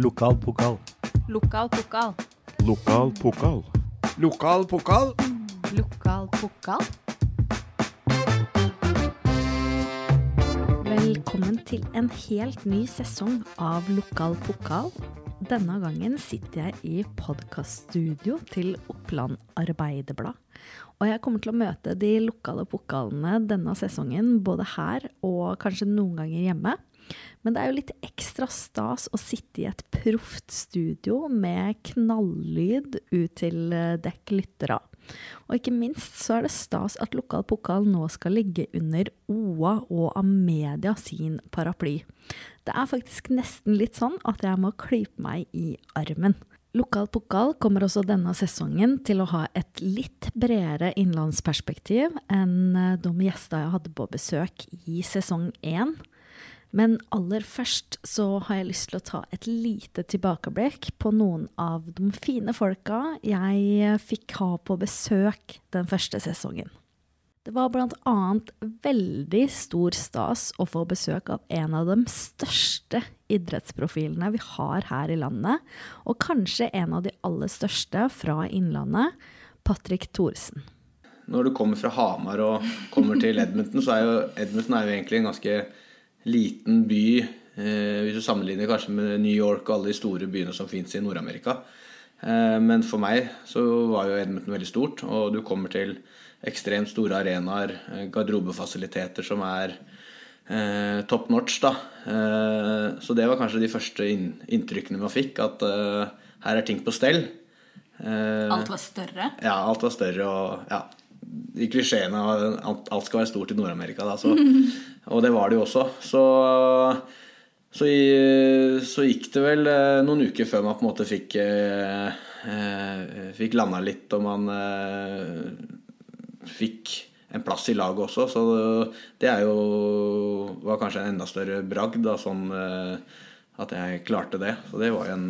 Lokal pokal. Lokal pokal. Lokal pokal. Lokal pokal. Lokal pokal. Velkommen til en helt ny sesong av Lokal pokal. Denne gangen sitter jeg i podkaststudio til Oppland Arbeiderblad. Og jeg kommer til å møte de lokale pokalene denne sesongen, både her og kanskje noen ganger hjemme. Men det er jo litt ekstra stas å sitte i et proft studio med knallyd ut til eh, dekk lyttere. Og ikke minst så er det stas at Lokal pokal nå skal ligge under OA og Amedia sin paraply. Det er faktisk nesten litt sånn at jeg må klype meg i armen. Lokal pokal kommer også denne sesongen til å ha et litt bredere innlandsperspektiv enn eh, de gjestene jeg hadde på besøk i sesong én. Men aller først så har jeg lyst til å ta et lite tilbakeblikk på noen av de fine folka jeg fikk ha på besøk den første sesongen. Det var annet veldig stor stas å få besøk av en av de største idrettsprofilene vi har her i landet, og kanskje en av de aller største fra Innlandet, Patrick Thoresen. Når du kommer fra Hamar og kommer til Edmonton, så er jo Edmundton er jo egentlig en ganske liten by eh, hvis du sammenligner kanskje med New York og alle de store byene som fins i Nord-Amerika. Eh, men for meg så var jo Edmonton veldig stort, og du kommer til ekstremt store arenaer, eh, garderobefasiliteter som er eh, top notch, da. Eh, så det var kanskje de første inn, inntrykkene man fikk, at eh, her er ting på stell. Alt var større? Ja, alt var større og ja, de klisjeene at alt skal være stort i Nord-Amerika. Og det var det jo også. Så, så, så, gikk det vel eh, noen uker før man på en måte fikk, eh, fikk landa litt, og man eh, fikk en plass i laget også. Så det er jo var kanskje en enda større bragd, da, sånn at jeg klarte det. Så det var jo en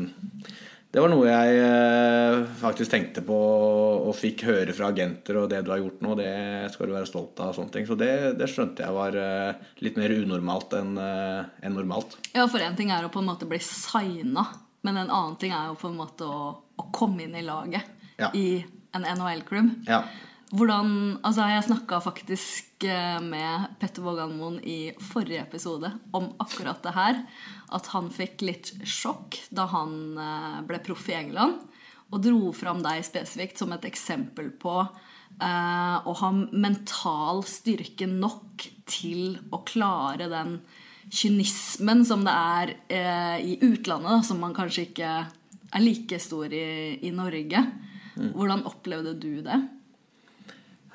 det var noe jeg eh, faktisk tenkte på og fikk høre fra agenter, og det du har gjort nå, det skal du være stolt av. og sånne ting. Så det, det skjønte jeg var eh, litt mer unormalt enn eh, en normalt. Ja, for én ting er å på en måte bli signa, men en annen ting er jo på en måte å, å komme inn i laget ja. i en NHL-klubb. Ja. Hvordan, altså Jeg snakka faktisk med Petter Våganmoen i forrige episode om akkurat det her at han fikk litt sjokk da han eh, ble proff i England. Og dro fram deg spesifikt som et eksempel på eh, å ha mental styrke nok til å klare den kynismen som det er eh, i utlandet, da, som man kanskje ikke er like stor i, i Norge. Mm. Hvordan opplevde du det?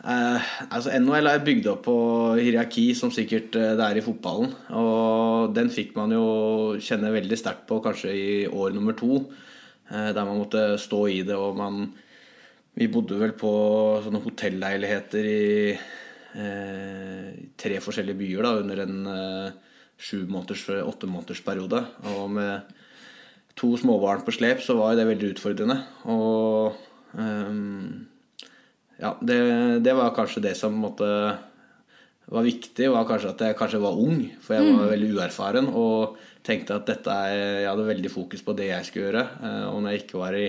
Eh, altså NHL er bygd opp på hierarki, som sikkert eh, det er i fotballen. Og den fikk man jo kjenne veldig sterkt på kanskje i år nummer to. Eh, der man måtte stå i det, og man Vi bodde vel på sånne hotelleiligheter i eh, tre forskjellige byer da, under en eh, sju måneders, åtte måneders. Og med to småbarn på slep så var det veldig utfordrende. Og eh, ja, det, det, var kanskje det som måtte, var viktig, var kanskje at jeg kanskje var ung. For jeg var mm. veldig uerfaren og tenkte at dette er, jeg hadde veldig fokus på det jeg skulle gjøre. Eh, og når jeg ikke var i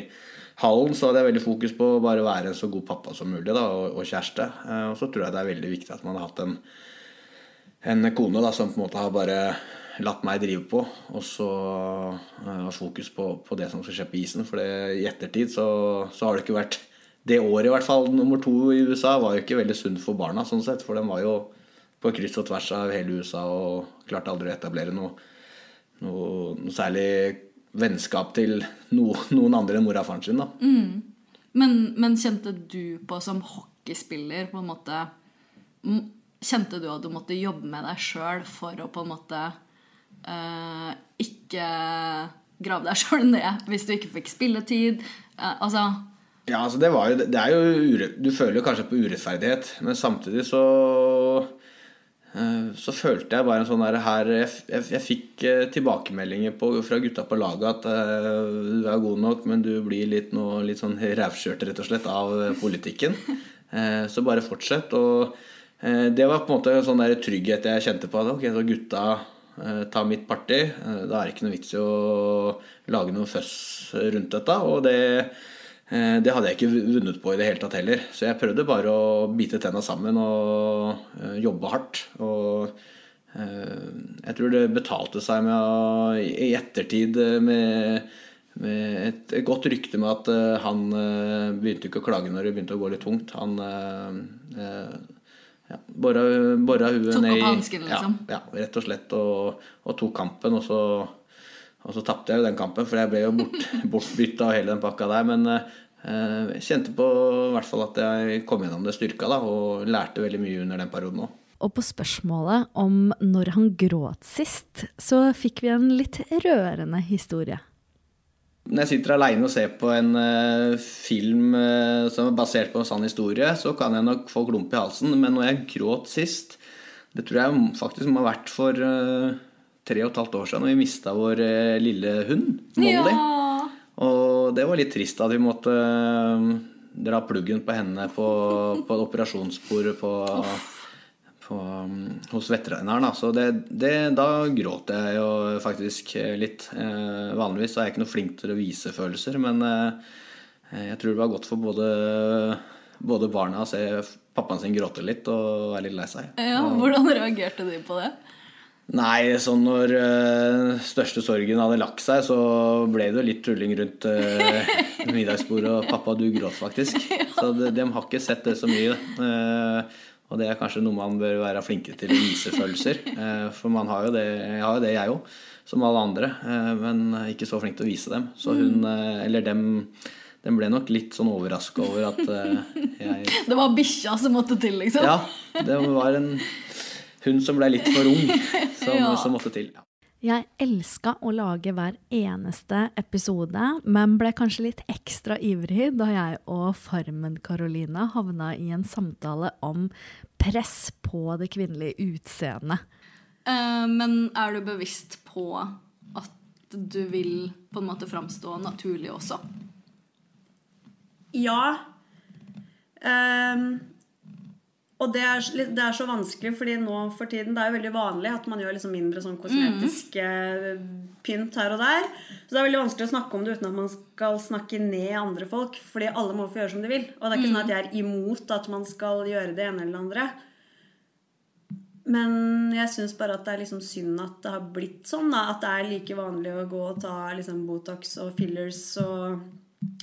hallen, så hadde jeg veldig fokus på å bare være en så god pappa som mulig da, og, og kjæreste. Eh, og så tror jeg det er veldig viktig at man har hatt en, en kone da, som på en måte har bare latt meg drive på, og så har fokus på, på, det som skal skje på isen. For det, i ettertid så, så har det ikke vært det året, i hvert fall nummer to i USA, var jo ikke veldig sunt for barna, sånn sett. For de var jo på kryss og tvers av hele USA og klarte aldri å etablere noe, noe, noe særlig vennskap til no, noen andre enn mora og faren sin. da. Mm. Men, men, kjente du på som hockeyspiller på en måte Kjente du at du måtte jobbe med deg sjøl for å på en måte uh, ikke grave deg sjøl ned hvis du ikke fikk spilletid? Uh, altså ja, altså det var jo, det er jo ure, Du føler jo kanskje på urettferdighet, men samtidig så eh, så følte jeg bare en sånn der her Jeg, jeg, jeg fikk eh, tilbakemeldinger på, fra gutta på laget at uh, du er god nok, men du blir litt, noe, litt sånn rævkjørt rett og slett av politikken. Så bare fortsett. Og det var på en måte en sånn der trygghet jeg kjente på. At ok, så gutta eh, ta mitt parti. Eh, da er det ikke noe vits i å lage noe føss rundt dette. Og det, eh, det hadde jeg ikke vunnet på i det hele tatt heller. Så jeg prøvde bare å bite tenna sammen og eh, jobbe hardt. Og eh, jeg tror det betalte seg med å, i ettertid eh, med, med et, et godt rykte med at eh, han eh, begynte ikke å klage når det begynte å gå litt tungt. Han eh, eh, ja, bora, bora huet Tok ned opp i hansken, liksom? Ja, ja, rett og slett. Og, og tok kampen. Og så, og så tapte jeg jo den kampen, for jeg ble jo bort, bortbytta og hele den pakka der. Men eh, jeg kjente på i hvert fall at jeg kom gjennom det styrka, da, og lærte veldig mye under den perioden òg. Og på spørsmålet om når han gråt sist, så fikk vi en litt rørende historie. Når jeg sitter aleine og ser på en eh, film eh, som er basert på en sann historie, så kan jeg nok få klump i halsen. Men når jeg gråt sist, det tror jeg faktisk må ha vært for tre og et halvt år siden, når vi mista vår eh, lille hund, Molly. Ja. Og det var litt trist at vi måtte eh, dra pluggen på henne på, på operasjonsbordet på, på, um, hos veterinæren. Da. Så det, det, da gråt jeg jo faktisk litt. Eh, vanligvis er jeg ikke noe flink til å vise følelser, men jeg tror det var godt for både, både barna å se pappaen sin gråte litt og være litt lei seg. ja, Hvordan reagerte de på det? Nei, sånn når uh, største sorgen hadde lagt seg, så ble det jo litt tulling rundt uh, middagsbordet, og pappa, du gråt faktisk. Så de, de har ikke sett det så mye. Uh, og det er kanskje noe man bør være flinkere til å vise følelser. Uh, for man har jo det, jeg har jo det, jeg òg, som alle andre, men ikke så flink til å vise dem. Så hun, uh, eller dem, den ble nok litt sånn overraska over at jeg Det var bikkja som måtte til, liksom? Ja, det var en hund som ble litt for ung, som, Ja. som måtte til. Ja. Jeg elska å lage hver eneste episode, men ble kanskje litt ekstra ivrig da jeg og Farmen-Karolina havna i en samtale om press på det kvinnelige utseendet. Uh, men er du bevisst på at du vil på en måte framstå naturlig også? Ja. Ehm, og det er, det er så vanskelig, fordi nå for tiden det er jo veldig vanlig at man gjør liksom mindre sånn kosmetiske mm. pynt her og der. Så det er veldig vanskelig å snakke om det uten at man skal snakke ned andre folk. Fordi alle må få gjøre som de vil. Og det er ikke sånn at jeg er imot at man skal gjøre det ene eller det andre. Men jeg syns bare at det er liksom synd at det har blitt sånn. Da. At det er like vanlig å gå og ta liksom Botox og fillers og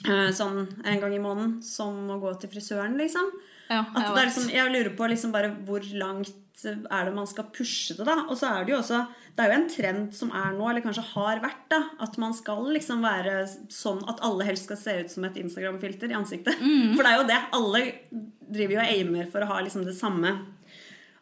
øh, sånn en gang i måneden som å gå til frisøren, liksom. Ja, At det er liksom, jeg lurer på liksom bare hvor langt er det man skal pushe det, da. Og så er det jo også Det er jo en trend som er nå, eller kanskje har vært, da. At man skal liksom være sånn at alle helst skal se ut som et Instagram-filter i ansiktet. Mm. For det er jo det. Alle driver jo og aimer for å ha liksom det samme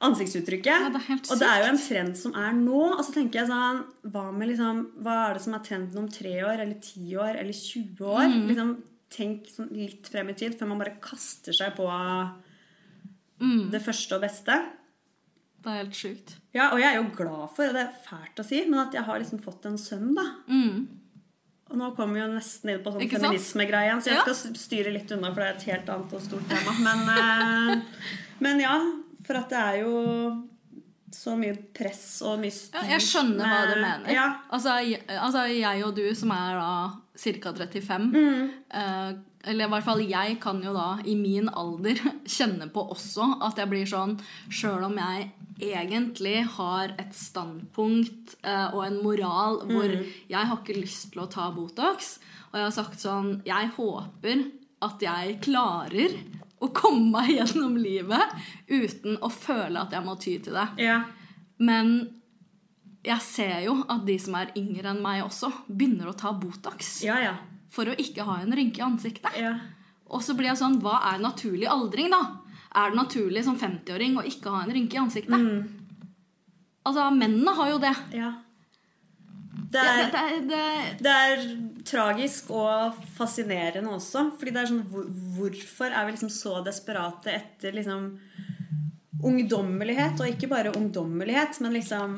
ansiktsuttrykket. Ja, det og det er jo en trend som er nå. Og så tenker jeg sånn Hva med liksom Hva er det som er trenden om tre år, eller ti år, eller 20 år? Mm. Liksom Tenk sånn litt frem i tid, før man bare kaster seg på Mm. det første og beste. Det er helt sjukt. Ja, og jeg er jo glad for, og det er fælt å si, men at jeg har liksom fått en sønn, da. Mm. Og nå kommer vi jo nesten inn på sånn feminismegreie så jeg Ja. skal styre litt unna, for det er et helt annet og stort tema. Men, eh, men ja, for at det er jo så mye press og mye styr Ja, jeg skjønner hva du mener. Ja. Altså, jeg, altså, jeg og du som er da ca. 35 Mm. eh, Eller i hvert fall jeg kan jo da i min alder kjenne på også at jeg blir sånn Sjøl om jeg egentlig har et standpunkt eh, og en moral hvor Mm. jeg har ikke lyst til å ta Botox, og jeg har sagt sånn Jeg håper at jeg klarer å komme meg gjennom livet uten å føle at jeg må ty til det. ja. Men jeg ser jo at de som er yngre enn meg også, begynner å ta Botox Ja, ja. for å ikke ha en rynke i ansiktet. ja. Og så blir jeg sånn Hva er naturlig aldring, da? Er det naturlig som 50-åring å ikke ha en rynke i ansiktet? Mm. Altså, mennene har jo det. ja. Det Ja, er, det, det, det, Det er tragisk og fascinerende også. Fordi det er sånn Hvorfor er vi liksom så desperate etter liksom ungdommelighet? Og ikke bare ungdommelighet, men liksom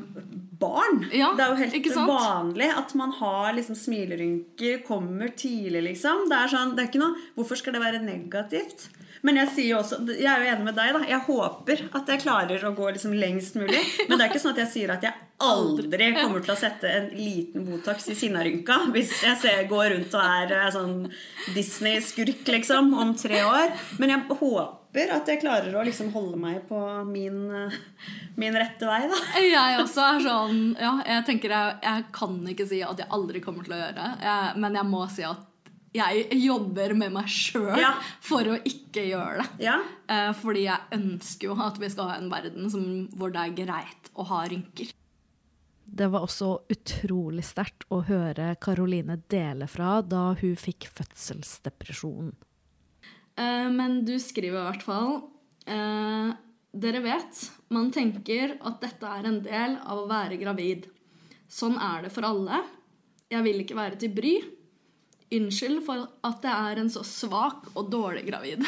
barn. Ja, det er jo helt vanlig at man har liksom smilerynker, kommer tidlig, liksom. Det er sånn, det er ikke noe, Hvorfor skal det være negativt? Men jeg sier jo også Jeg er jo enig med deg, da. Jeg håper at jeg klarer å gå liksom lengst mulig. Men det er ikke sånn at jeg sier at jeg aldri kommer til å sette en liten Botox i sinnarynka hvis jeg ser, går rundt og er eh, sånn Disney-skurk, liksom, om tre år. Men jeg håper at jeg klarer å liksom holde meg på min, eh, min rette vei, da. Jeg også er sånn Ja, jeg tenker jeg, jeg kan ikke si at jeg aldri kommer til å gjøre det, men jeg må si at jeg jobber med meg sjøl Ja. for å ikke gjøre det. Ja. Eh, fordi jeg ønsker jo at vi skal ha en verden som, hvor det er greit å ha rynker. Det var også utrolig sterkt å høre Karoline dele fra da hun fikk fødselsdepresjon. Eh, men du skriver i hvert fall eh, Dere vet, man tenker at dette er en del av å være gravid. Sånn er det for alle. Jeg vil ikke være til bry. Unnskyld for at jeg er en så svak og dårlig gravid.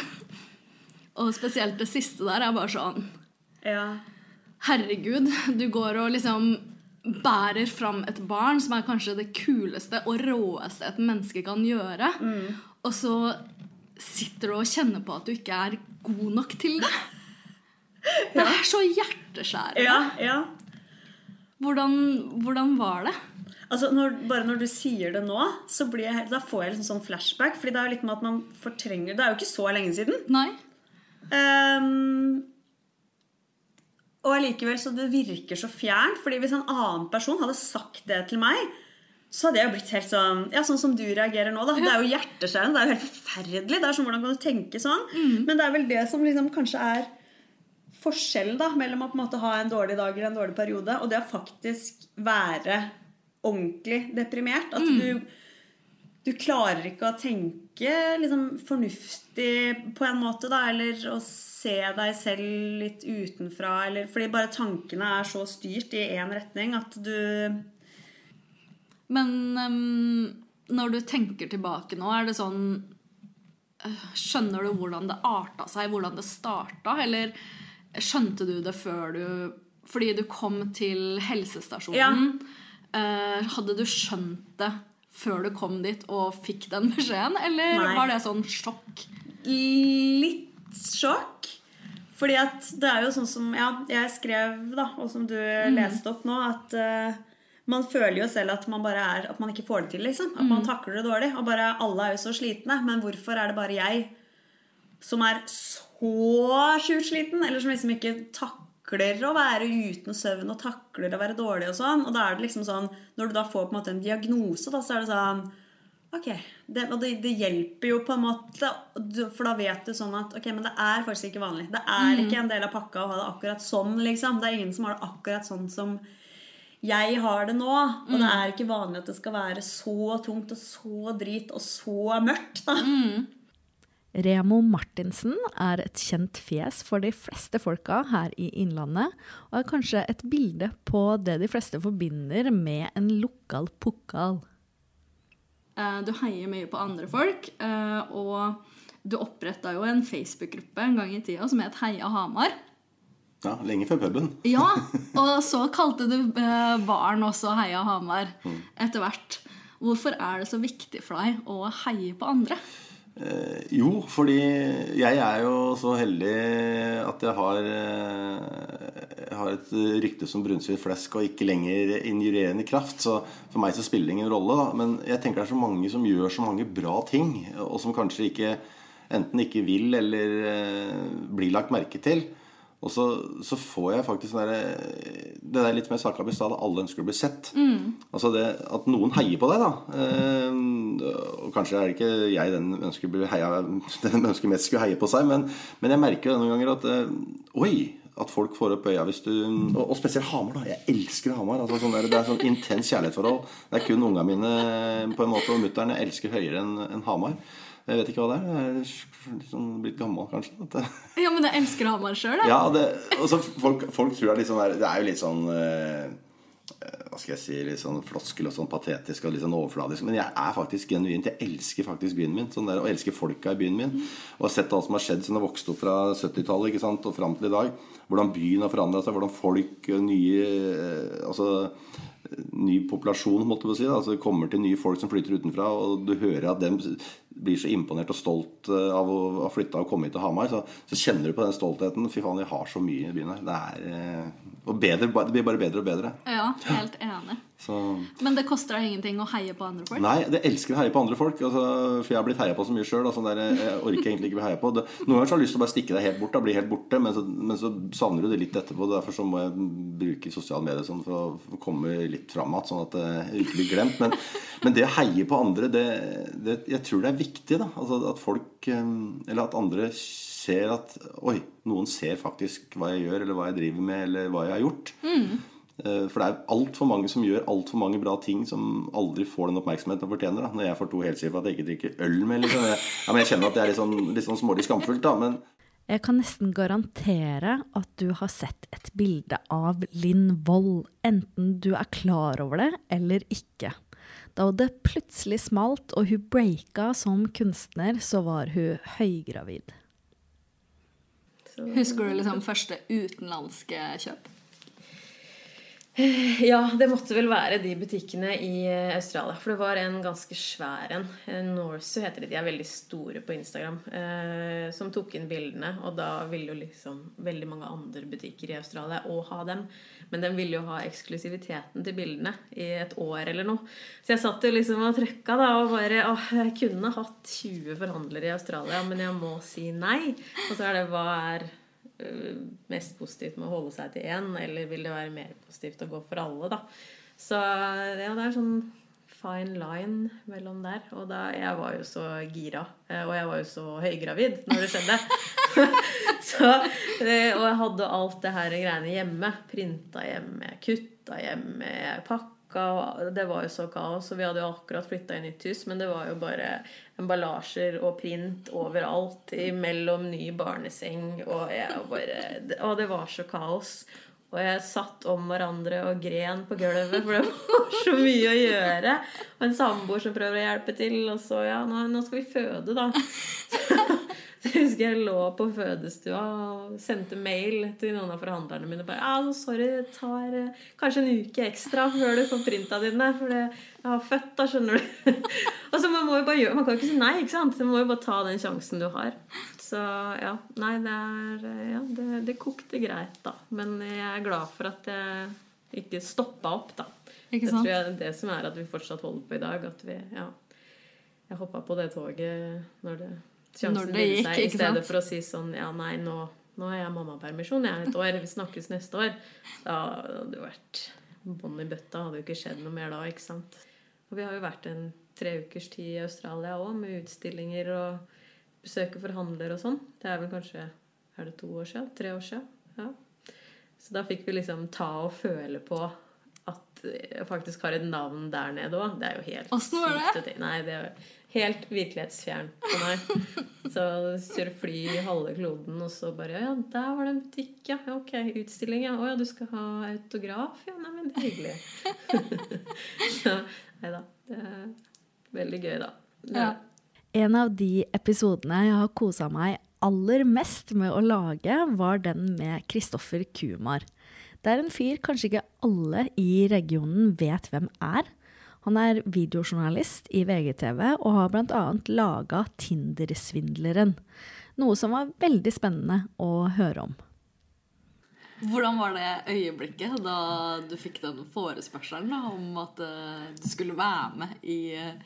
og spesielt det siste der er bare sånn ja. Herregud, du går og liksom bærer fram et barn som er kanskje det kuleste og råeste et menneske kan gjøre. Og så sitter du og kjenner på at du ikke er god nok til det. Det er så hjerteskjærende. Ja, ja. Hvordan, hvordan var det? Altså, når, bare når du sier det nå, så blir jeg, da får jeg liksom sånn flashback. Fordi det er jo litt med at man fortrenger Det er jo ikke så lenge siden. Nei? Um, og allikevel så det virker så fjernt. Fordi hvis en annen person hadde sagt det til meg, så hadde jeg blitt helt sånn Ja, sånn som du reagerer nå, da. Det er jo hjerteskjærende. Det er jo helt forferdelig. Det er sånn, Hvordan kan du tenke sånn? Men det er vel det som liksom kanskje er forskjellen da, mellom å på en måte ha en dårlig dag eller en dårlig periode, og det å faktisk være ordentlig deprimert. At du, du klarer ikke å tenke liksom, fornuftig på en måte, da, eller å se deg selv litt utenfra, eller Fordi bare tankene er så styrt i én retning at du Men um, når du tenker tilbake nå, er det sånn øh, Skjønner du hvordan det arta seg, hvordan det starta? Eller skjønte du det før du Fordi du kom til helsestasjonen. Eh, hadde du skjønt det før du kom dit og fikk den beskjeden? Eller Nei. var det sånn sjokk? litt sjokk. Fordi at det er jo sånn som ja, jeg skrev, da, og som du leste opp nå, at uh, man føler jo selv at man bare er At man ikke får det til, liksom. At man takler det dårlig. Og bare alle er jo så slitne. Men hvorfor er det bare jeg som er så sjukt sliten? Eller som liksom ikke takler å være uten søvn og takler å være dårlig og sånn. Og da er det liksom sånn Når du da får på en måte en diagnose, da, så er det sånn Ok, det, og det, det hjelper jo på en måte, for da vet du sånn at ok, men det er faktisk ikke vanlig. Det er ikke en del av pakka å ha det akkurat sånn, liksom. Det er ingen som har det akkurat sånn som jeg har det nå. Og det er ikke vanlig at det skal være så tungt og så drit og så mørkt, da. Remo Martinsen er et kjent fjes for de fleste folka her i Innlandet, og er kanskje et bilde på det de fleste forbinder med en lokal pokal. Eh, Du heier mye på andre folk, eh, og du oppretta jo en Facebook-gruppe en gang i tida som het Heia Hamar. Ja, lenge før puben. Ja, og så kalte du eh, baren også Heia Hamar etter hvert. Hvorfor er det så viktig for deg å heie på andre? Eh, jo, fordi jeg er jo så heldig at jeg har, eh, jeg har et rykte som brunsvidd flesk og ikke lenger injurerende kraft. Så for meg så spiller det ingen rolle. Da. Men jeg tenker det er så mange som gjør så mange bra ting, og som kanskje ikke enten ikke vil eller eh, blir lagt merke til. Og så, så får jeg faktisk sånn derre- Det der litt mer snakka om i stad, alle ønsker å bli sett. Altså det At noen heier på deg, da. Eh, og kanskje er det ikke jeg den ønsker, bli heia, den ønsker mest skulle heie på seg, men, men jeg merker jo noen ganger at eh, Oi! At folk får opp øya hvis du Og, og spesielt Hamar, da. Jeg elsker Hamar. Altså sånn der, det er sånn intens kjærlighetsforhold. Det er kun ungene mine på en måte og mutter'n jeg elsker høyere enn enn Hamar. Jeg vet ikke hva det er. Jeg er sånn blitt gammel, kanskje. Ja, men jeg elsker Hamar sjøl, jeg. ja, det, så folk, folk tror det er sånn der- Det er jo litt sånn eh, eh, Hva skal jeg si Litt sånn floskel og sånn patetisk og litt sånn overfladisk. Men jeg er faktisk genuint. Jeg elsker faktisk byen min. Sånn der, og elsker folka i byen min. Og har sett alt som har skjedd siden jeg vokste opp fra 70-tallet ikke sant, og fram til i dag. Hvordan byen har forandra seg. Hvordan folk nye eh, Altså ny populasjon, måtte man si. da. Altså, det kommer til nye folk som flytter utenfra, og du hører at dem blir så imponert og stolt eh, av å ha flytta og komme hit til Hamar, så, så kjenner du på den stoltheten. Fy faen, vi har så mye i byen her. Det er eh, bedre, det blir bare bedre og bedre. Ja, helt enig. Så Men det koster deg ingenting å heie på andre folk? Nei, jeg elsker å heie på andre folk. Altså, for jeg har blitt heia på så mye sjøl. Altså, jeg orker egentlig ikke bli heia på. Det, noen ganger så har jeg lyst til å bare stikke deg helt bort. Da, bli helt borte, men så, men så savner du det litt etterpå. Derfor så må jeg bruke sosiale medier sånn for, å, for å komme litt fram igjen, sånn at det ikke blir glemt. Men, men det å heie på andre, det, det, jeg tror det er viktig. da altså, At folk eh, Eller at andre ser at Oi, noen ser faktisk hva jeg gjør, eller hva jeg driver med, eller hva jeg har gjort. Eh, For det er altfor mange som gjør altfor mange bra ting som aldri får den oppmerksomheten de fortjener. Da. Når jeg får to helsider for at jeg ikke drikker øl med. Liksom. Jeg, ja, men jeg kjenner at det er litt sånn, litt sånn smålig skamfullt, da. Men Jeg kan nesten garantere at du har sett et bilde av Linn Wold, enten du er klar over det eller ikke. Da det plutselig smalt og hun breaka som kunstner, så var hun høygravid. Husker du liksom første utenlandske kjøp? Ja, det måtte vel være de butikkene i eh, Australia. For det var en ganske svær en. Eh, Norsu heter de. De er veldig store på Instagram. Eh, som tok inn bildene. Og da ville jo liksom veldig mange andre butikker i Australia òg ha dem. Men den ville jo ha eksklusiviteten til bildene i et år eller noe. Så jeg satt jo liksom og trøkka da og bare Åh, jeg kunne hatt 20 forhandlere i Australia, men jeg må si nei. Og så er det hva er mest positivt med å holde seg til én, eller vil det være mer positivt å gå for alle, da. Så ja, det er sånn fine line mellom der. Og da, jeg var jo så gira, eh, og jeg var jo så høygravid når det skjedde. så, eh, og jeg hadde alt det her greiene hjemme. Printa hjemme, kutta hjemme, pakka. Og Det var jo så kaos. Og vi hadde jo akkurat flytta i nytt hus, men det var jo bare emballasjer og print overalt. Mellom ny barneseng og jeg bare Og det var så kaos. Og jeg satt om hverandre og gren på gulvet, for det var så mye å gjøre. Og en samboer som prøver å hjelpe til, og så Ja, nå, nå skal vi føde, da. Jeg husker jeg lå på fødestua og sendte mail til noen av forhandlerne mine. bare, ja, sorry, det tar eh, kanskje en uke ekstra før du får printa dine. For det, jeg har født, da, skjønner du. og så man må jo bare gjøre, man kan jo ikke si nei, ikke sant? Man må jo bare ta den sjansen du har. Så ja, nei, det er Ja, det, det kokte greit, da. Men jeg er glad for at jeg ikke stoppa opp, da. Ikke det tror jeg er det som er at vi fortsatt holder på i dag. At vi, ja Jeg hoppa på det toget når det sjansen det gikk, seg, i stedet for å si sånn Ja, nei, nå, nå har jeg mammapermisjon. Jeg er et år. Vi snakkes neste år. Da hadde det vært bånn i bøtta. Hadde jo ikke skjedd noe mer da, ikke sant. Og vi har jo vært en tre ukers tid i Australia òg, med utstillinger og besøke forhandlere og sånn. Det er vel kanskje Er det to år siden? Tre år siden? Ja. Så da fikk vi liksom ta og føle på at jeg faktisk har et navn der nede òg. Det er jo helt Åssen var det? Nei, det er helt virkelighetsfjern for meg. Så kjøre fly i halve kloden, og så bare Ja, der var det en butikk, ja. ja, Ok, utstilling, ja. Å ja, du skal ha autograf? Ja, nei, men det er hyggelig. Så nei da. Det er veldig gøy, da. Ja. En av de episodene jeg har kosa meg aller mest med å lage, var den med Kristoffer Kumar. Det er en fyr kanskje ikke alle i regionen vet hvem er. Han er videojournalist i VGTV og har bl.a. laga Tinder-svindleren. Noe som var veldig spennende å høre om. Hvordan var det øyeblikket da du fikk den forespørselen om at eh, du skulle være med i, eh,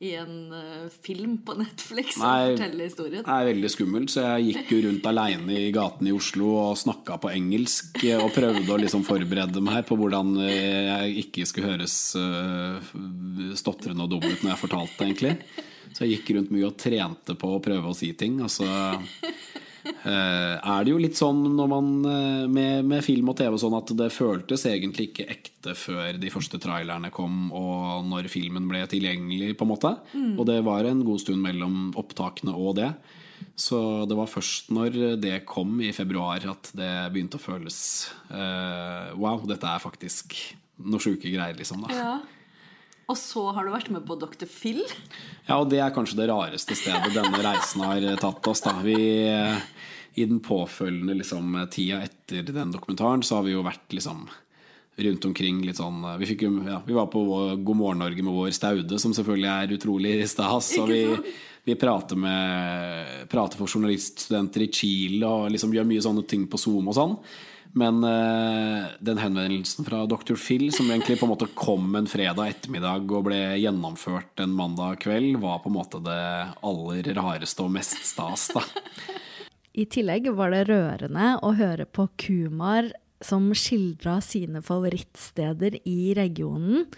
i en eh, film på Netflix og Nei. fortelle historien? Det er veldig skummelt, så jeg gikk jo rundt aleine i gatene i Oslo og snakka på engelsk eh, og prøvde å liksom forberede meg på hvordan eh, jeg ikke skulle høres stotrende og dum ut når jeg fortalte, egentlig. Så jeg gikk rundt mye og trente på å prøve å si ting. Og så er det jo litt sånn når man eh, med, med film og TV og sånn at det føltes egentlig ikke ekte før de første trailerne kom og når filmen ble tilgjengelig, på en måte. Og det var en god stund mellom opptakene og det. Så det var først når det kom i februar at det begynte å føles uh, Wow, dette er faktisk noe sjuke greier, liksom. da Ja. Og så har du vært med på Dr. Phil. Ja, og det er kanskje det rareste stedet denne reisen har eh, tatt oss. da Vi, eh, I den påfølgende liksom, tida etter den dokumentaren så har vi jo vært liksom rundt omkring litt sånn Vi, fikk, ja, vi var på God morgen Norge med vår Staude, som selvfølgelig er utrolig stas. Og vi vi prater, med, prater for journaliststudenter i Chile og liksom gjør mye sånne ting på Zoom og sånn. Men uh, den henvendelsen fra Dr. Phil, som egentlig på en måte kom en fredag ettermiddag og ble gjennomført en mandag kveld, var på en måte det aller rareste og mest stas, da. I tillegg var det rørende å høre på Kumar som skildra sine favorittsteder i regionen.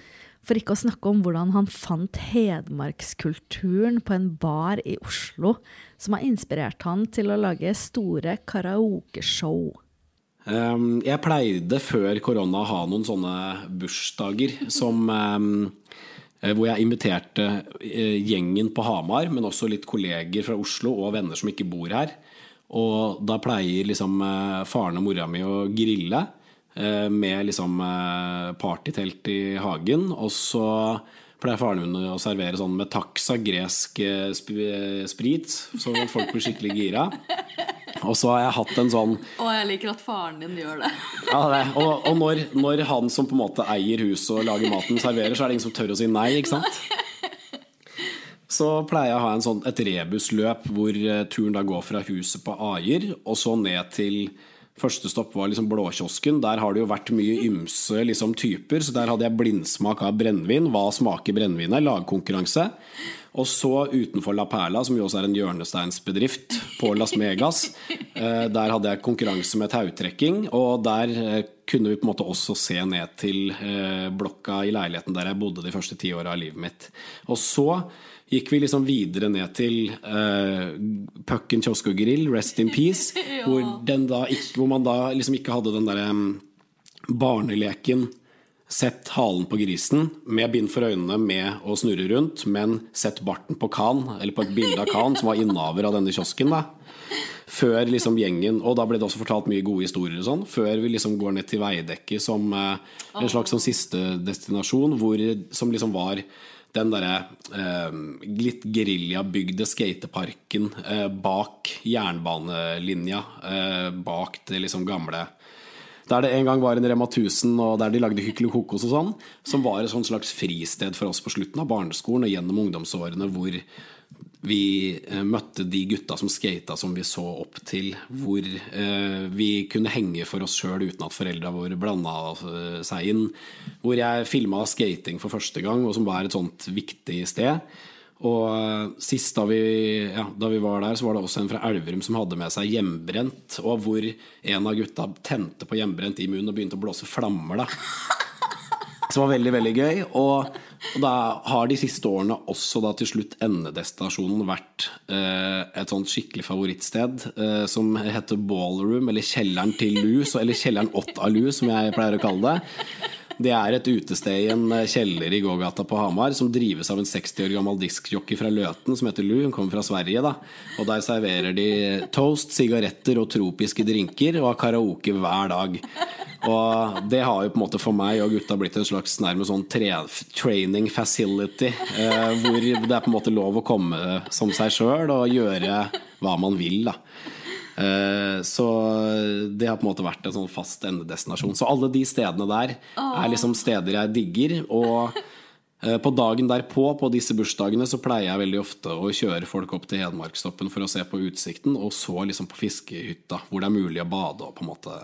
For ikke å snakke om hvordan han fant hedmarkskulturen på en bar i Oslo, som har inspirert han til å lage store karaokeshow. Um, jeg pleide før korona å ha noen sånne bursdager som um, hvor jeg inviterte uh, gjengen på Hamar, men også litt kolleger fra Oslo og venner som ikke bor her. Og da pleier liksom uh, faren og mora mi å grille med liksom partytelt i hagen. Og så pleier faren min å servere sånn med taxa gresk sprit, så folk blir skikkelig gira. Og så har jeg hatt en sånn Og jeg liker at faren din gjør det. ja, det. Og, og når, når, han som på en måte eier huset og lager maten, serverer, så er det ingen som tør å si nei. ikke sant? Så pleier jeg å ha en sånn, et rebusløp hvor turen da går fra huset på Aier og så ned til Første stopp var liksom Blåkiosken. Der har det jo vært mye ymse liksom, typer. Så der hadde jeg blindsmak av brennevin. Hva smaker brennevin? Lagkonkurranse. Og så utenfor La Perla, som jo også er en hjørnesteinsbedrift på Las Megas, eh, der hadde jeg konkurranse med tautrekking. Og der eh, kunne vi på en måte også se ned til eh, blokka i leiligheten der jeg bodde de første ti åra av livet mitt. Og så gikk vi liksom videre ned til uh, Pucken kiosk og grill, Rest in Peace, ja. hvor, da, hvor, man da liksom ikke hadde den derre um, barneleken Sett halen på grisen med bind for øynene med å snurre rundt, men sett barten på Khan, eller på et bilde av Khan, som var innehaver av denne kiosken. da Før liksom gjengen Og da ble det også fortalt mye gode historier og sånn. Før vi liksom går ned til Veidekke som eh, en slags sånn siste destinasjon, hvor, som liksom var den derre eh, litt geriljabygde skateparken eh, bak jernbanelinja, eh, bak det liksom gamle der det en gang var en Rema 1000, og der de lagde Hykkel Kokos og sånn, som var et slags fristed for oss på slutten av barneskolen og gjennom ungdomsårene, hvor vi eh, møtte de gutta som skata som vi så opp til. Hvor eh, vi kunne henge for oss sjøl uten at foreldra våre blanda eh, seg inn. Hvor jeg filma skating for første gang, og som var et sånt viktig sted. Og eh, sist da vi, ja, da vi, var der, så var det også en fra Elverum som hadde med seg hjemmebrent. Og hvor en av gutta tente på hjemmebrent i munnen og begynte å blåse flammer. da Som var veldig, veldig gøy. Og, og da har de siste årene også da til slutt endedestinasjonen vært eh, et sånt skikkelig favorittsted eh, som heter Ballroom, eller Kjelleren til Lu, eller Kjelleren Ott av Lu, som jeg pleier å kalle det. Det er et utested i en eh, kjeller i gågata på Hamar som drives av en 60 år gammel diskjockey fra Løten som heter Lu. Hun kommer fra Sverige, da. Og der serverer de toast, sigaretter og tropiske drinker og har karaoke hver dag. Og det har jo på en måte for meg og gutta blitt en slags nærmest sånn training facility. Eh, hvor det er på en måte lov å komme som seg sjøl og gjøre hva man vil, da. Eh, så det har på en måte vært en sånn fast endedestinasjon. Så alle de stedene der er liksom steder jeg digger. Og eh, på dagen derpå, på disse bursdagene, så pleier jeg veldig ofte å kjøre folk opp til Hedmarkstoppen for å se på utsikten, og så liksom på fiskehytta, hvor det er mulig å bade og på en måte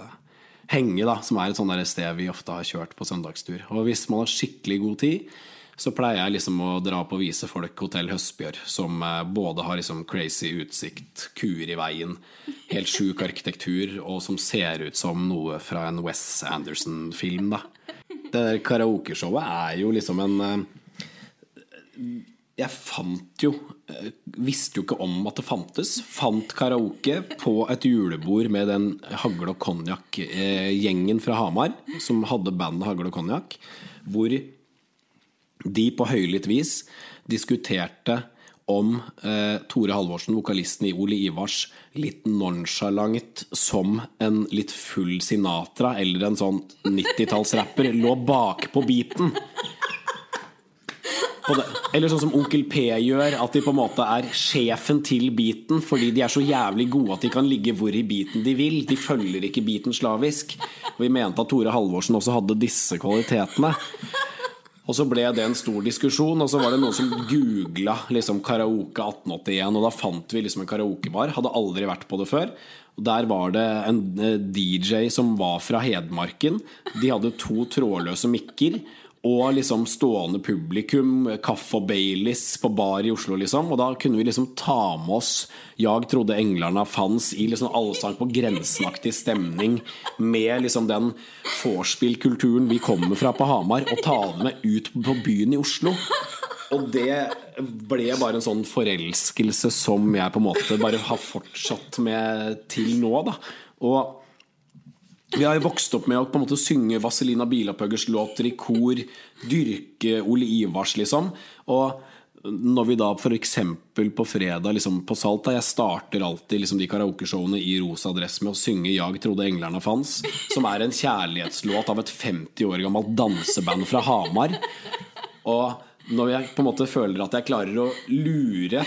henge, da, som er et sånt sted vi ofte har kjørt på søndagstur. Og hvis man har skikkelig god tid, så pleier jeg liksom å dra opp og vise folk Hotell Høstbjørn, som eh, både har liksom crazy utsikt, kuer i veien, helt sjuk arkitektur, og som ser ut som noe fra en Wes Anderson-film, da. Det der karaokeshowet er jo liksom en eh, Jeg fant jo eh, Visste jo ikke om at det fantes. Fant karaoke på et julebord med den Hagle og Konjakk-gjengen fra Hamar, som hadde bandet Hagle og Konjakk, hvor de på høylytt vis diskuterte om eh, Tore Halvorsen, vokalisten i Ole Ivars, litt nonchalant som en litt full Sinatra eller en sånn 90-tallsrapper lå bakpå beaten. Eller sånn som Onkel P gjør, at de på en måte er sjefen til beaten fordi de er så jævlig gode at de kan ligge hvor i beaten de vil. De følger ikke beaten slavisk. Og vi mente at Tore Halvorsen også hadde disse kvalitetene. Og så ble det en stor diskusjon, og så var det noen som googla liksom, karaoke 1881, og da fant vi liksom en karaokebar. Hadde aldri vært på det før. Og Der var det en eh, DJ som var fra Hedmarken. De hadde to trådløse mikker. Og liksom stående publikum, kaffe og Baileys på bar i Oslo, liksom. Og da kunne vi liksom ta med oss 'Jag trodde englerna fanns' i liksom allsang på grensenaktig stemning. Med liksom den vorspiel-kulturen vi kommer fra på Hamar, og ta den med ut på byen i Oslo. Og det ble bare en sånn forelskelse som jeg på en måte bare har fortsatt med til nå. da Og vi har jo vokst opp med å på en måte synge Vazelina Bilopphøggers låter i kor, dyrke Ole Ivars, liksom. Og når vi da f.eks. på fredag liksom på Salta Jeg starter alltid liksom de karaokeshowene i rosa dress med å synge 'Jag trodde Englerne fanns', som er en kjærlighetslåt av et 50 år gammelt danseband fra Hamar. Og når jeg på en måte føler at jeg klarer å lure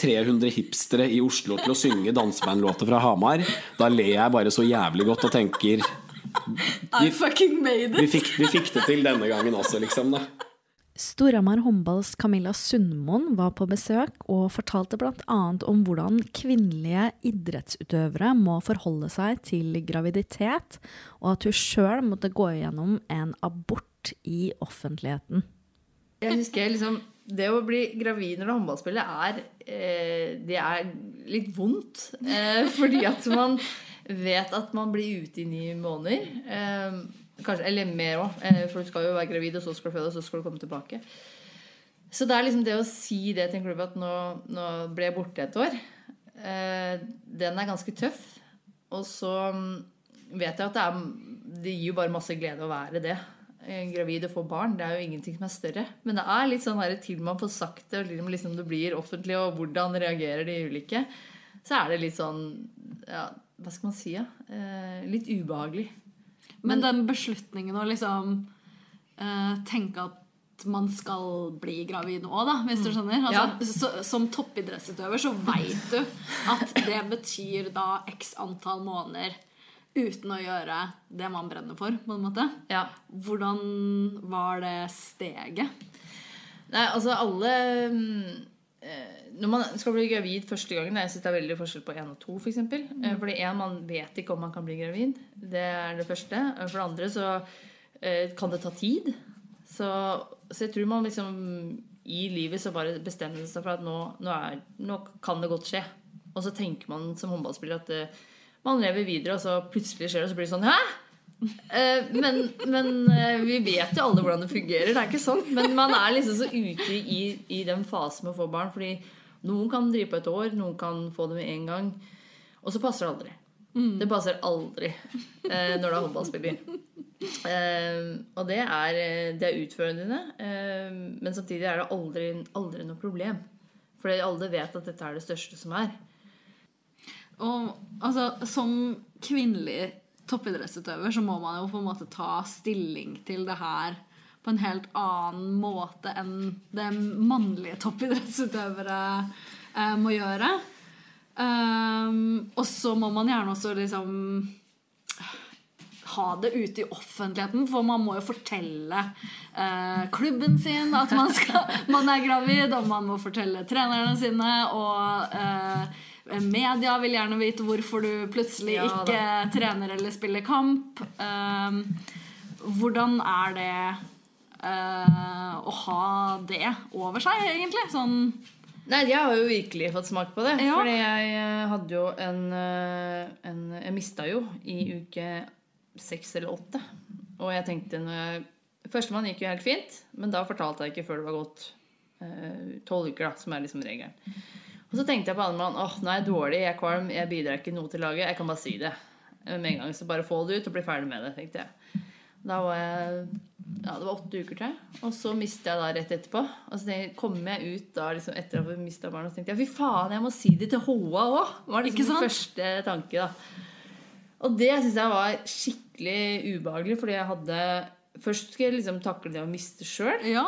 300 hipstere i Oslo til å synge dansebandlåter fra Hamar, da ler jeg bare så jævlig godt og tenker I fucking made vi it! fikk, vi fikk det til denne gangen også, liksom. da Storhamar håndballs Camilla Sundmoen var på besøk og fortalte bl.a. om hvordan kvinnelige idrettsutøvere må forholde seg til graviditet, og at hun sjøl måtte gå igjennom en abort i offentligheten. Jeg husker liksom Det å bli gravid når du er håndballspiller, er, eh, det er litt vondt. Eh, fordi at man vet at man blir ute i ni måneder. Eh, kanskje, eller mer òg, for du skal jo være gravid, og så skal du føde, og så skal du komme tilbake. Så det er liksom det å si det til en klubb at nå, nå ble jeg borte et år, den er ganske tøff. Og så mm, vet jeg at det, er, det gir jo bare masse glede å være det eh, gravid og få barn. Det er jo ingenting som er større. Men det er litt sånn her, til man får sagt det, og liksom liksom det blir offentlig, og hvordan reagerer de ulike, så er det litt sånn ja, Hva skal man si? Ja? Eh, litt ubehagelig. Men den beslutningen å liksom eh, tenke at man skal bli gravid nå, da, hvis du skjønner. Altså, så, som toppidrettsutøver så veit du at det betyr da x antall måneder uten å gjøre det man brenner for, på en måte. Ja. Hvordan var det steget? Nei, altså alle mm, eh, Når man skal bli gravid første gangen Jeg synes det er veldig forskjell på én og to, f.eks. For Mm. eh, fordi én, man vet ikke om man kan bli gravid. Det er det første. For det andre så eh, kan det ta tid. Så, så jeg tror man liksom i livet så bare bestemmer seg for at nå, nå, er, nå kan det godt skje. Og så tenker man som håndballspiller at eh, man lever videre, og så plutselig skjer det, og så blir det sånn Hæ? Eh, men men eh, vi vet jo alle hvordan det fungerer. Det er ikke sånn. Men man er liksom så ute i, i den fasen med å få barn. Fordi noen kan drive på et år, noen kan få det med en gang. Og så passer det aldri. Det passer aldri eh, når du er håndballspiller. Eh, og det er, eh, det er utfordrende. Eh, men samtidig er det aldri, aldri noe problem. Fordi alle vet at dette er det største som er. Og altså, som kvinnelig toppidrettsutøver så må man jo på en måte ta stilling til det her på en helt annen måte enn det mannlige toppidrettsutøvere eh, må gjøre. Um, og så må man gjerne også liksom ha det ute i offentligheten, for man må jo fortelle eh, klubben sin at man, skal, man er gravid, og man må fortelle trenerne sine, og eh, media vil gjerne vite hvorfor du plutselig Ja, da. ikke trener eller spiller kamp. Um, hvordan er det uh, å ha det over seg, egentlig? Sånn Nei, jeg har jo virkelig fått smak på det. Ja. Fordi jeg eh, hadde jo en, eh, en Jeg mista jo i uke seks eller åtte. Og jeg tenkte når jeg Førstemann gikk jo helt fint, men da fortalte jeg ikke før det var gått eh, tolv uker, da, som er liksom regelen. Og så tenkte jeg på andremann åh, nå er jeg dårlig, jeg er kvalm, jeg bidrar ikke noe til laget. Jeg kan bare si det. Med en gang så bare få det ut og bli ferdig med det, tenkte jeg. Da var jeg ja, det var åtte uker til. Og så mistet jeg da rett etterpå. Og så jeg, kom jeg ut da liksom etter at vi mista barna, og så tenkte jeg fy faen, jeg må si det til HA òg! var liksom min første tanke. da. Og det syns jeg var skikkelig ubehagelig, fordi jeg hadde Først skulle jeg liksom takle det å miste sjøl, Ja.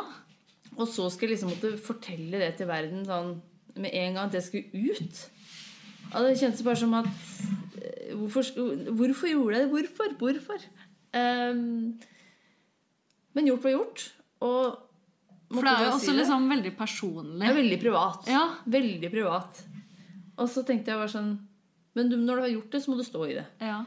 og så skulle jeg liksom måtte fortelle det til verden sånn med en gang at jeg skulle ut. Og det kjentes bare som at eh, Hvorfor, hvorfor gjorde jeg det? Hvorfor? Hvorfor? Um, men gjort var gjort. Og For det er jo også si liksom veldig personlig. Det er veldig privat. Ja. Veldig privat. Og så tenkte jeg bare sånn Men du, når du har gjort det, så må du stå i det. Ja.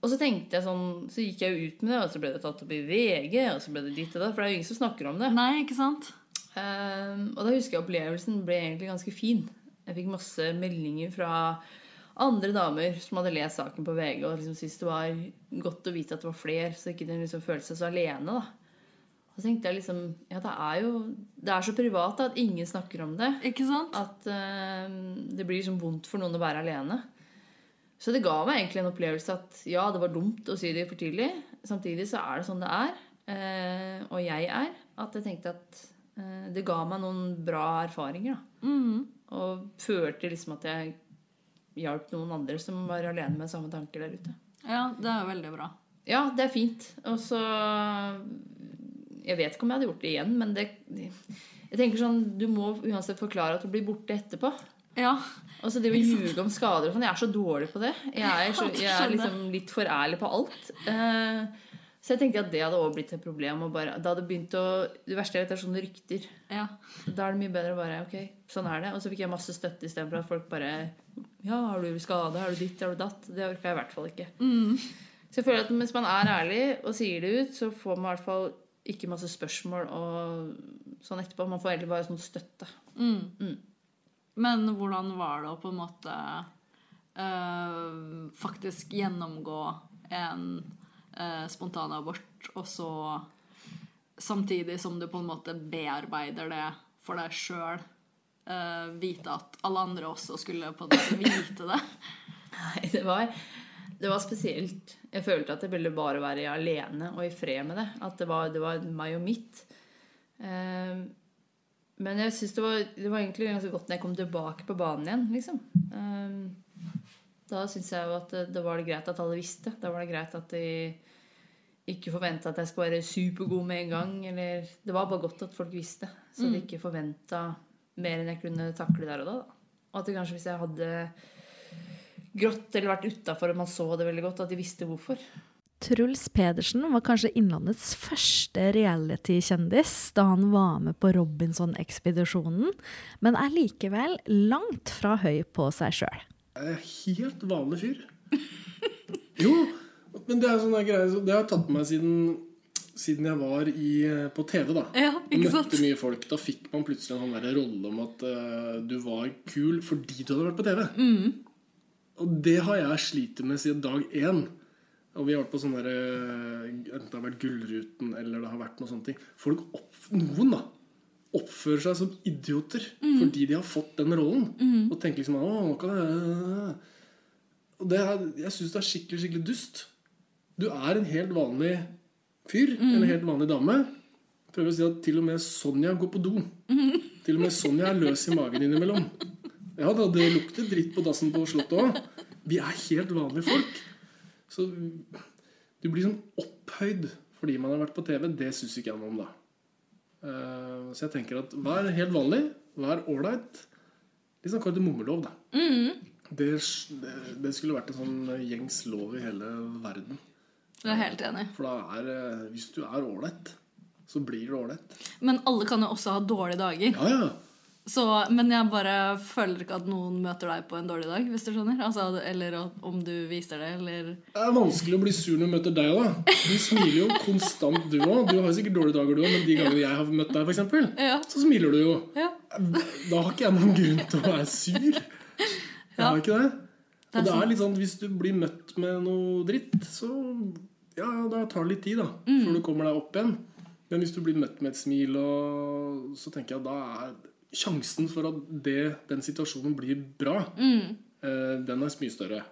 Og så tenkte jeg sånn Så gikk jeg jo ut med det, og så ble det tatt opp i VG, og så ble det ditt og datt. For det er jo ingen som snakker om det. Nei, ikke sant? Ehm, og da husker jeg opplevelsen ble egentlig ganske fin. Jeg fikk masse meldinger fra andre damer som hadde lest saken på VG og liksom syntes det var godt å vite at det var flere, så ikke den liksom følte seg så alene. da. Og så tenkte jeg liksom Ja, det er jo Det er så privat da, at ingen snakker om det. Ikke sant? At ehm, det blir liksom vondt for noen å være alene. Så det ga meg egentlig en opplevelse at ja, det var dumt å si det for tidlig. Samtidig så er det sånn det er. eh, og jeg er. At jeg tenkte at det ga meg noen bra erfaringer. da. Mm. Og førte liksom at jeg hjalp noen andre som var alene med samme tanker der ute. Ja, det er veldig bra. Ja, det er fint. Og så Jeg vet ikke om jeg hadde gjort det igjen, men det Jeg tenker sånn Du må uansett forklare at du blir borte etterpå. Ja. Og så det å ljuge om skader og sånn, jeg er så dårlig på det. Jeg er, så, jeg er liksom litt for ærlig på alt. Eh, så jeg tenkte at det hadde også blitt et problem. Bare, det hadde begynt å, det verste jeg vet, er sånne rykter. ja. Da er det mye bedre å bare Ok, sånn er det. Og så fikk jeg masse støtte istedenfor at folk bare Ja, har du skade? Har du ditt? Har du datt? Det orka jeg i hvert fall ikke. Så jeg føler at mens man er ærlig og sier det ut, så får man i hvert fall ikke masse spørsmål og sånn etterpå. Man får egentlig bare sånn støtte. Men hvordan var det å på en måte øh, faktisk gjennomgå en uh, spontanabort, og så samtidig som du på en måte bearbeider det for deg sjøl, vite at alle andre også skulle på en måte vite det? Nei, det var, det var spesielt. Jeg følte at det ville bare være alene og i fred med det. At det var, det var meg og mitt. Eh, men jeg synes det, det var egentlig ganske godt når jeg kom tilbake på banen igjen. liksom. Eh, da syns jeg jo at det, det var det greit at alle visste. Da var det greit at de ikke forventa at jeg skulle være supergod med en gang. Eller, det var bare godt at folk visste, så de ikke forventa mer enn jeg kunne takle der og da. Og at det kanskje hvis jeg hadde grått eller vært utafor og man så det veldig godt, at de visste hvorfor. Truls Pedersen var kanskje Innlandets første reality-kjendis da han var med på Robinson-ekspedisjonen, men er likevel langt fra høy på seg sjøl. Jeg er helt vanlig fyr. Jo, men det er sånne greier så Det har tatt meg siden, siden jeg var i, på TV. da Ja, ikke Møtte mye folk. Da fikk man plutselig en sånn rolle om at uh, du var kul fordi du hadde vært på TV. Mm. Og det har jeg slitt med siden dag én. Og vi har vært på sånne der, eh, Enten det har vært Gullruten eller det har vært noe sånne ting. Folk opp, noen da oppfører seg som idioter Mm. fordi de har fått den rollen. Og tenker liksom Å, nå kan jeg Og det er, jeg syns det er skikkelig, skikkelig dust. Du er en helt vanlig fyr eller en helt vanlig dame. Prøver å si at til og med Sonja går på do. Til og med Sonja er løs i magen innimellom. Ja da, det lukter dritt på dassen på Slottet òg. Vi er helt vanlige folk. Så du blir sånn opphøyd fordi man har vært på TV. Det syns ikke jeg noe om, da. Eh, så jeg tenker at vær helt vanlig. Vær ålreit. Litt sånn kardemommelov, da. Det, det, det skulle vært en sånn gjengs lov i hele verden. Jeg er helt enig. For da er eh, Hvis du er ålreit, så blir du ålreit. Men alle kan jo også ha dårlige dager. Ja, ja. Så, men jeg bare føler ikke at noen møter deg på en dårlig dag, hvis du skjønner. Altså, eller om du viser det, eller Det er vanskelig å bli sur når du møter deg òg. Du smiler jo konstant, du òg. Du har jo sikkert dårlige dager, du òg, men de gangene jeg har møtt deg, eksempel, Ja. så smiler du jo. Ja. Da har ikke jeg noen grunn til å være sur. Jeg har ikke det. Og det er litt sånn hvis du blir møtt med noe dritt, så ja, ja, da tar det litt tid da Mm. før du kommer deg opp igjen. Men hvis du blir møtt med et smil, og, så tenker jeg at da er sjansen for at det, den situasjonen blir bra, Mm. eh, den er mye større.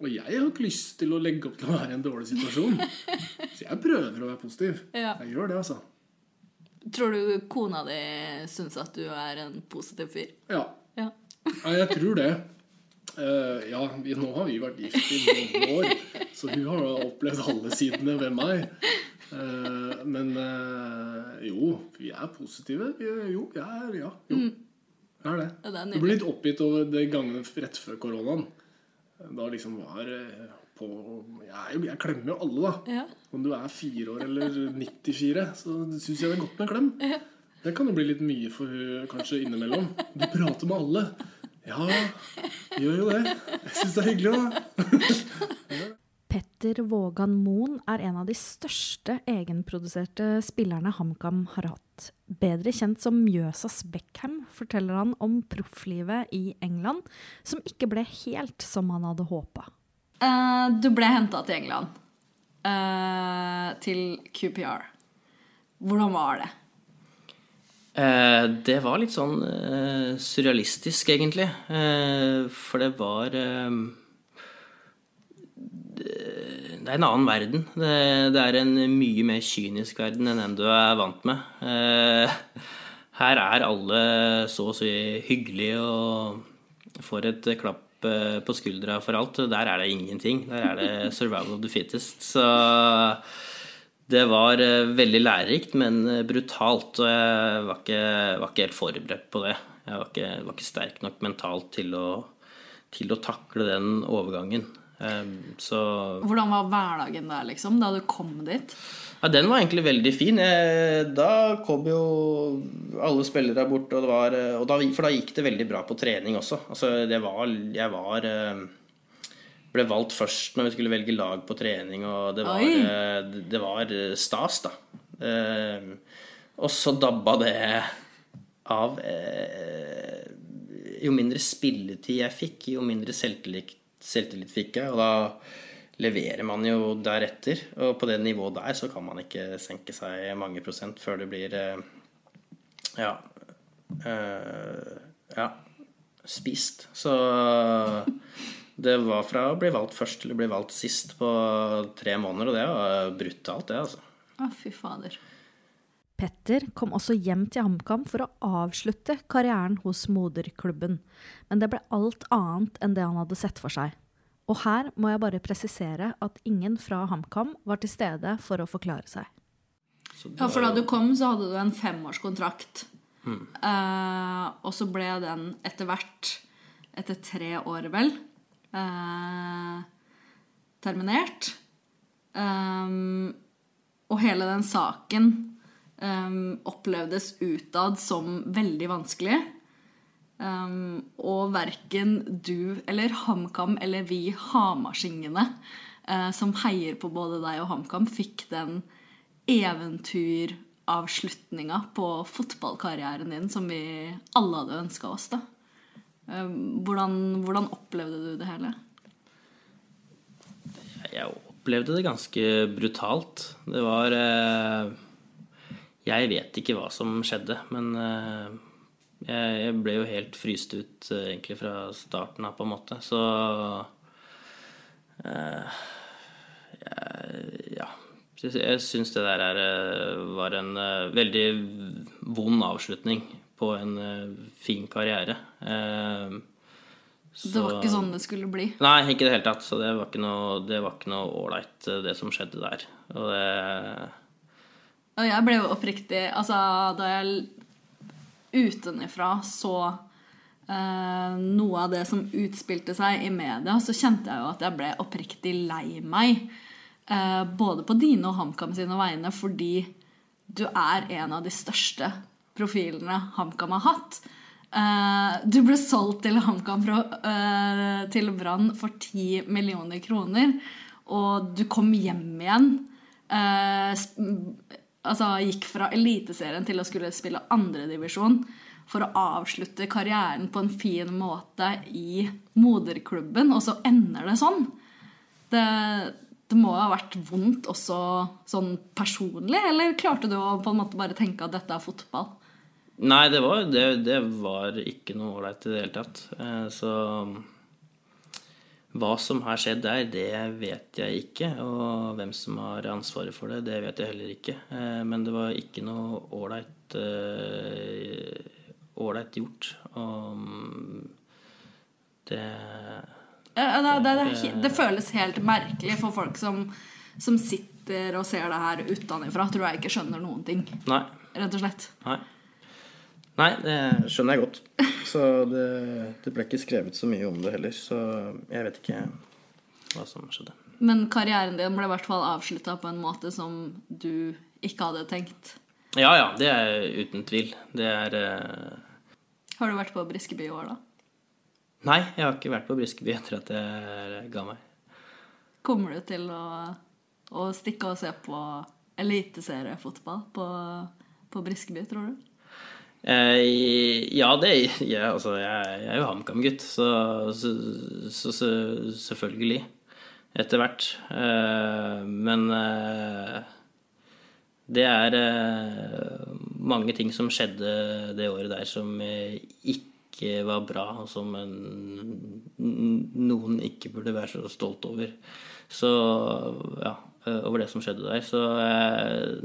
Og jeg har ikke lyst til å legge opp til å være i en dårlig situasjon. Så jeg prøver å være positiv. Ja. Jeg gjør det, altså. Tror du kona di syns at du er en positiv fyr? Ja. Ja. Ja, jeg tror det. Uh, ja, vi, nå har vi vært gift i noen år, så hun har opplevd alle sidene ved meg. Eh, men eh, jo, vi er positive. Vi, jo, jeg er Ja. Jo. Jeg er det. Ja, det er du ble litt oppgitt over det gangene rett før koronaen. Da liksom var eh, på Jeg, jeg klemmer jo alle, da. Ja. Om du er fire år eller 94, så syns jeg det er godt med en klem. Det kan jo bli litt mye for hun kanskje innimellom. Du prater med alle. Ja, gjør jo det. Jeg syns det er hyggelig, da. Petter Vågan Moen er en av de største egenproduserte spillerne HamKam har hatt. Bedre kjent som Mjøsas Beckham forteller han om profflivet i England, som ikke ble helt som han hadde håpa. Uh, du ble henta til England. Uh, til QPR. Hvordan var det? Eh, det var litt sånn eh, surrealistisk, egentlig. Eh, for det var eh, det, er en annen verden. Det, det er en mye mer kynisk verden enn den du er vant med. Eh, her er alle så å si hyggelige og får et klapp eh, på skuldra for alt. Der er det ingenting. Der er det 'survival of the fittest'. Så det var eh, veldig lærerikt, men brutalt. Og jeg var ikke, var ikke helt forberedt på det. Jeg var ikke, var ikke sterk nok mentalt til å, til å takle den overgangen. Eh, Så Hvordan var hverdagen der, liksom, da du kom dit? ja, den var egentlig veldig fin. Da kom jo alle spillere bort, og det var, og da, for da gikk det veldig bra på trening også. Altså, det var Jeg var eh, ble valgt først når vi skulle velge lag på trening, og det var, eh, det var stas, da. Eh, Og så dabba det av. eh, Jo mindre spilletid jeg fikk, jo mindre selvtillit, selvtillit fikk jeg. Og da leverer man jo deretter. Og på det nivået der så kan man ikke senke seg mange prosent før det blir eh, ja, øh, ja spist. Så det var fra å bli valgt først til å bli valgt sist på tre måneder, og det var brutalt, det, altså. Å, fy fader. Petter kom også hjem til HamKam for å avslutte karrieren hos moderklubben, men det ble alt annet enn det han hadde sett for seg. Og her må jeg bare presisere at ingen fra HamKam var til stede for å forklare seg. Ja, for da du kom, så hadde du en femårskontrakt. Eh, og så ble den etter hvert, etter tre år vel, uh, terminert. Um, og hele den saken um, opplevdes utad som veldig vanskelig. Um, og verken du eller HamKam eller vi hamarsingene uh, som heier på både deg og HamKam, fikk den eventyravslutninga på fotballkarrieren din som vi alle hadde ønska oss. da. Um, hvordan, hvordan opplevde du det hele? Jeg opplevde det ganske brutalt. Det var eh, Jeg vet ikke hva som skjedde, men eh, jeg, ble jo helt fryst ut eh, egentlig fra starten av, på en måte. Så eh, Ja. Jeg syns det der er, var en veldig vond avslutning på en fin karriere. Så, Det var ikke sånn det skulle bli. Nei, ikke i det hele tatt. Så det var ikke noe ålreit, det, det som skjedde der. Og det Og jeg ble jo oppriktig Altså, da jeg utenifra så eh, noe av det som utspilte seg i media, så kjente jeg jo at jeg ble oppriktig lei meg. Eh, både på dine og HamKam sine vegne, fordi du er en av de største profilene HamKam har hatt. Eh, du ble solgt til HamKam eh, til Brann for 10 millioner kroner, og du kom hjem igjen. Sp- altså gikk fra Eliteserien til å skulle spille andredivisjon for å avslutte karrieren på en fin måte i moderklubben, og så ender det sånn. Det, det må ha vært vondt også sånn personlig, eller klarte du å på en måte bare tenke at dette er fotball? Nei, det var, det, det var ikke noe ålreit i det hele tatt. Eh, Så hva som har skjedd der, det vet jeg ikke. Og hvem som har ansvaret for det, det vet jeg heller ikke. Eh, Men det var ikke noe ålreit eh, ålreit gjort. Og det Det, det, det, det føles helt merkelig for folk som, som sitter og ser det her utenfra. Tror jeg ikke skjønner noen ting, Nei. rett og slett. Nei. Nei, det skjønner jeg godt. Så det, det ble ikke skrevet så mye om det heller. Så jeg vet ikke hva som skjedde. Men karrieren din ble i hvert fall avslutta på en måte som du ikke hadde tenkt. Ja ja, det er uten tvil. Det er uh... Har du vært på Briskeby i år, da? Nei, jeg har ikke vært på Briskeby etter at jeg ga meg. Kommer du til å, å stikke og se på eliteseriefotball på, på Briskeby, tror du? Eh, ja, det ja, altså, jeg, jeg er jo HamKam-gutt, så, så, så, så selvfølgelig. Etter hvert. Eh, men eh, det er mange ting som skjedde det året der som ikke var bra, og som en- noen ikke burde være så stolt over. Så ja, over det som skjedde der. Så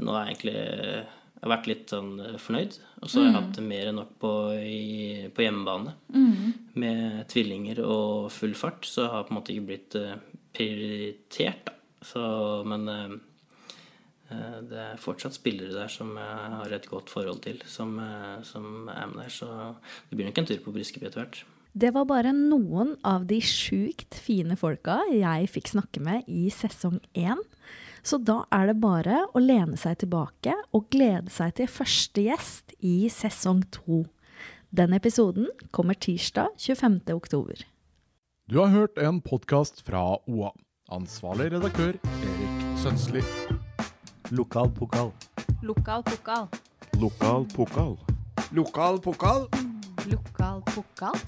nå er jeg egentlig jeg har vært litt sånn eh, fornøyd. Og så har jeg hatt det mer enn nok på, i, på hjemmebane. Med tvillinger og full fart. Så har jeg på en måte ikke blitt eh, prioritert, da. Så, men eh, det er fortsatt spillere der som jeg har et godt forhold til, som, som er med der. Så det blir nok en tur på Briskeby etter hvert. Det var bare noen av de sjukt fine folka jeg fikk snakke med i sesong én. Så da er det bare å lene seg tilbake og glede seg til første gjest i sesong to. Den episoden kommer tirsdag 25. oktober. Du har hørt en podkast fra OA. Ansvarlig redaktør Erik Sønsli. Lokal pokal. Lokal pokal. Lokal pokal. Lokal pokal. Lokal pokal.